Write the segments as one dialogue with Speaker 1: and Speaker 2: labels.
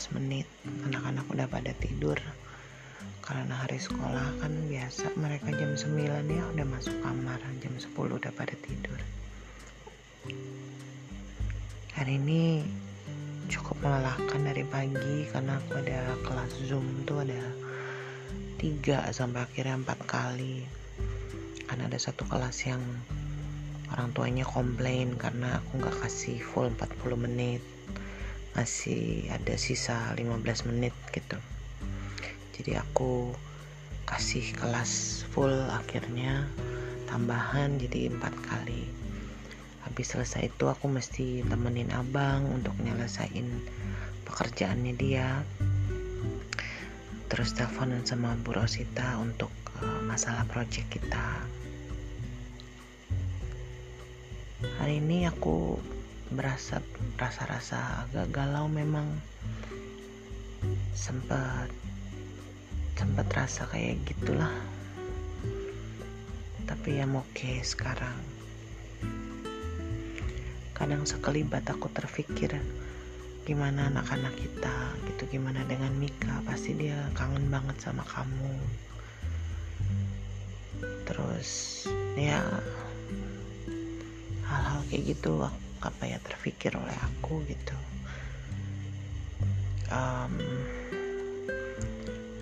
Speaker 1: lewat 12 menit. Anak-anak udah pada tidur. Karena hari sekolah kan biasa mereka jam 9 ya udah masuk kamar. Jam 10 udah pada tidur. Hari ini cukup melelahkan dari pagi karena aku ada kelas zoom tuh ada tiga sampai akhirnya empat kali. Karena ada satu kelas yang orang tuanya komplain karena aku nggak kasih full 40 menit masih ada sisa 15 menit gitu. Jadi aku kasih kelas full akhirnya tambahan jadi empat kali. Habis selesai itu aku mesti temenin abang untuk nyelesain pekerjaannya dia. Terus teleponan sama Bu Rosita untuk uh, masalah project kita. Hari ini aku berasa rasa-rasa agak galau memang. Sempat sempat rasa kayak gitulah. Tapi yang oke sekarang. Kadang sekelibat aku terpikir gimana anak-anak kita gitu gimana dengan Mika? Pasti dia kangen banget sama kamu. Terus ya hal-hal kayak gitu apa ya terpikir oleh aku gitu. Um,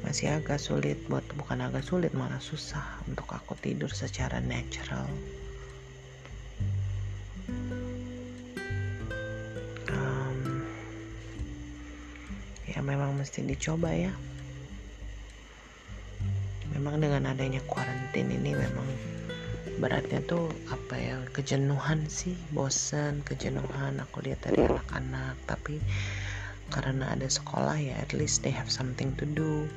Speaker 1: masih agak sulit buat bukan agak sulit malah susah untuk aku tidur secara natural. Um, ya memang mesti dicoba ya. Memang dengan adanya kuarantin ini memang beratnya tuh apa ya kejenuhan sih bosan kejenuhan. Aku lihat dari anak-anak tapi karena ada sekolah ya at least they have something to do.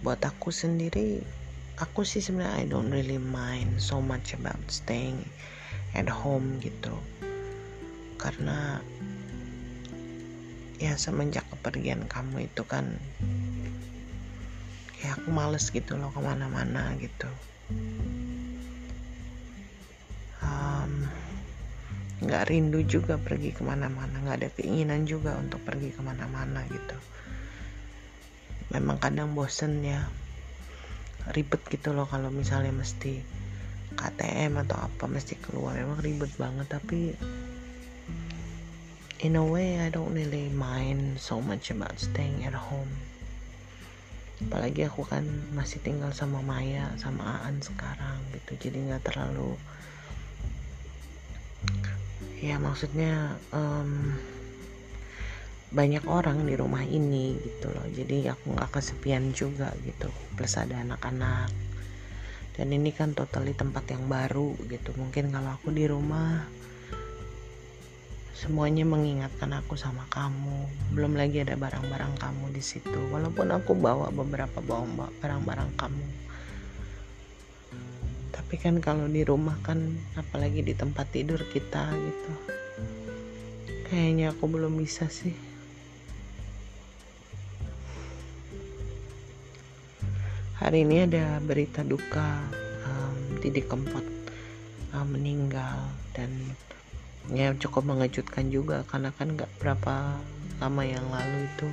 Speaker 1: Buat aku sendiri aku sih sebenarnya I don't really mind so much about staying at home gitu. Karena ya semenjak kepergian kamu itu kan ya aku males gitu loh ke mana-mana gitu nggak um, rindu juga pergi ke mana-mana nggak ada keinginan juga untuk pergi ke mana-mana gitu. Memang kadang bosen ya ribet gitu loh kalau misalnya mesti KTM atau apa mesti keluar. Memang ribet banget tapi in a way I don't really mind so much about staying at home apalagi aku kan masih tinggal sama Maya sama Aan sekarang gitu. Jadi nggak terlalu ya maksudnya um, banyak orang di rumah ini gitu loh. Jadi aku nggak kesepian juga gitu. Plus ada anak-anak. Dan ini kan totally tempat yang baru gitu. Mungkin kalau aku di rumah semuanya mengingatkan aku sama kamu. Belum lagi ada barang-barang kamu di situ. Walaupun aku bawa beberapa barang-barang kamu. Tapi kan kalau di rumah kan apalagi di tempat tidur kita gitu kayaknya aku belum bisa sih. Hari ini ada berita duka um, Didi Kempot um, meninggal dan ya cukup mengejutkan juga. Karena kan nggak berapa lama yang lalu itu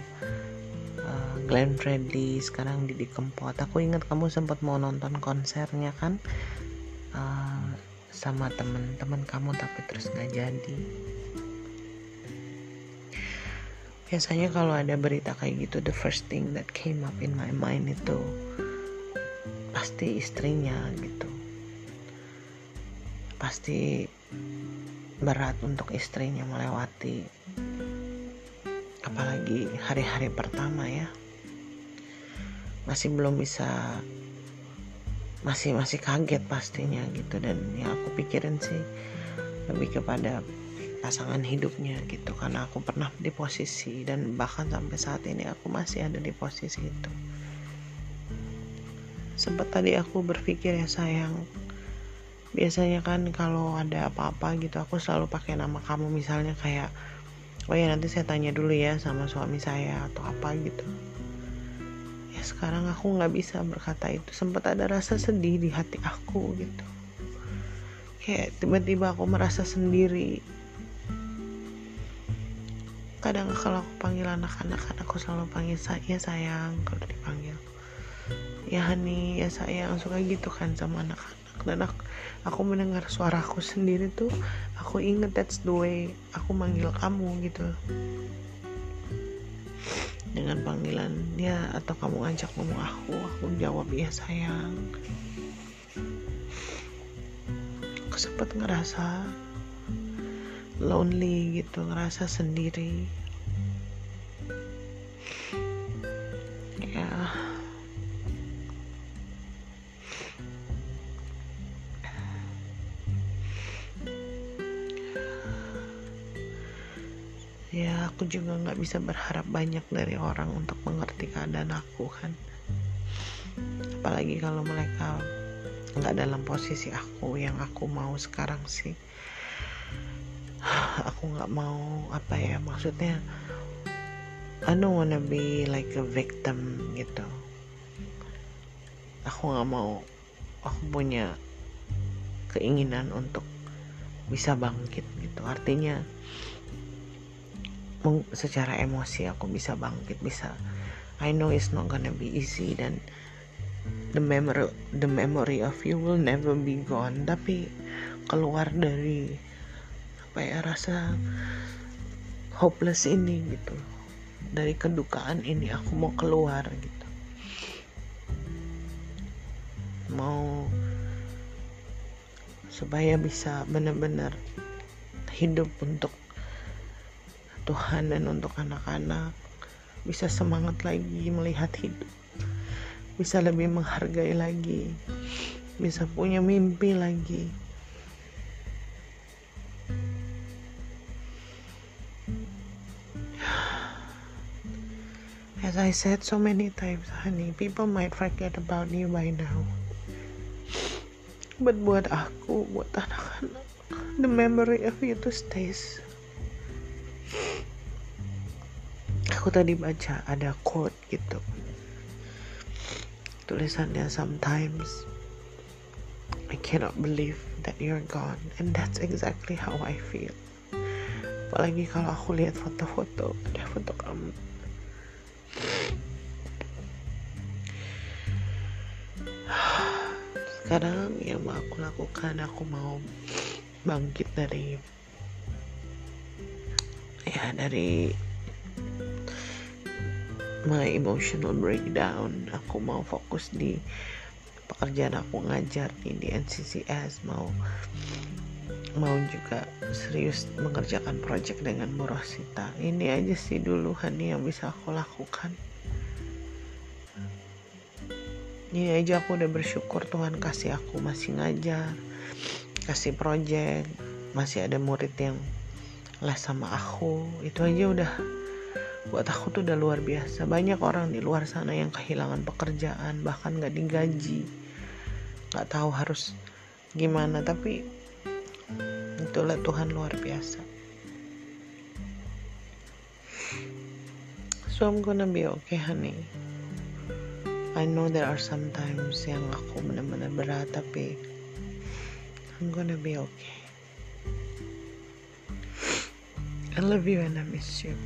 Speaker 1: uh, Glenn Fredly sekarang Didi Kempot aku ingat kamu sempat mau nonton konsernya kan uh, sama temen-temen kamu tapi terus nggak jadi. Biasanya kalau ada berita kayak gitu the first thing that came up in my mind itu pasti istrinya gitu. Pasti berat untuk istrinya melewati apalagi hari-hari pertama ya. Masih belum bisa masih masih kaget pastinya gitu. Dan yang aku pikirin sih lebih kepada pasangan hidupnya gitu. Karena aku pernah di posisi dan bahkan sampai saat ini aku masih ada di posisi itu. Sempat tadi aku berpikir ya sayang biasanya kan kalau ada apa-apa gitu aku selalu pakai nama kamu. Misalnya kayak oh ya nanti saya tanya dulu ya sama suami saya atau apa gitu. Ya sekarang aku nggak bisa berkata itu. Sempat ada rasa sedih di hati aku gitu. Kayak tiba-tiba aku merasa sendiri. Kadang kalau aku panggil anak-anak kan aku selalu panggil saya sayang kalau dipanggil. Ya Hani ya sayang suka gitu kan sama anak-anak dan aku, aku mendengar suaraku sendiri tuh aku inget that's the way aku manggil kamu gitu. Dengan panggilan ya atau kamu ngajak ngomong aku aku jawab ya sayang aku sempat ngerasa lonely gitu ngerasa sendiri. Ya ya aku juga nggak bisa berharap banyak dari orang untuk mengerti keadaan aku kan. Apalagi kalau mereka nggak dalam posisi aku yang aku mau sekarang sih. Aku nggak mau apa ya maksudnya I don't wanna be like a victim gitu. Aku nggak mau aku punya keinginan untuk bisa bangkit gitu. Artinya secara emosi aku bisa bangkit bisa I know it's not gonna be easy dan the memory the memory of you will never be gone. Tapi keluar dari apa ya rasa hopeless ini gitu. Dari kedukaan ini aku mau keluar gitu. Mau supaya bisa benar-benar hidup untuk Tuhan dan untuk anak-anak bisa semangat lagi melihat hidup bisa lebih menghargai lagi bisa punya mimpi lagi As I said so many times, honey, people might forget about you by now. But buat aku, buat anak-anak, the memory of you to stays. Aku tadi baca ada quote gitu. Tulisannya sometimes I cannot believe that you're gone and that's exactly how I feel. Apalagi kalau aku lihat foto-foto ada foto kamu. Sekarang yang mau aku lakukan aku mau bangkit dari ya dari my emotional breakdown. Aku mau fokus di pekerjaan aku ngajar nih di NCCS mau mau juga serius mengerjakan project dengan Bu Rosita ini aja sih dulu Hani yang bisa aku lakukan. Ini aja aku udah bersyukur Tuhan kasih aku masih ngajar kasih project masih ada murid yang les sama aku. Itu aja udah buat aku tuh udah luar biasa. Banyak orang di luar sana yang kehilangan pekerjaan bahkan gak digaji. Gak tahu harus gimana tapi itulah Tuhan luar biasa. So I'm gonna be okay honey. I know there are sometimes yang aku benar-benar berat tapi I'm gonna be okay. I love you and I miss you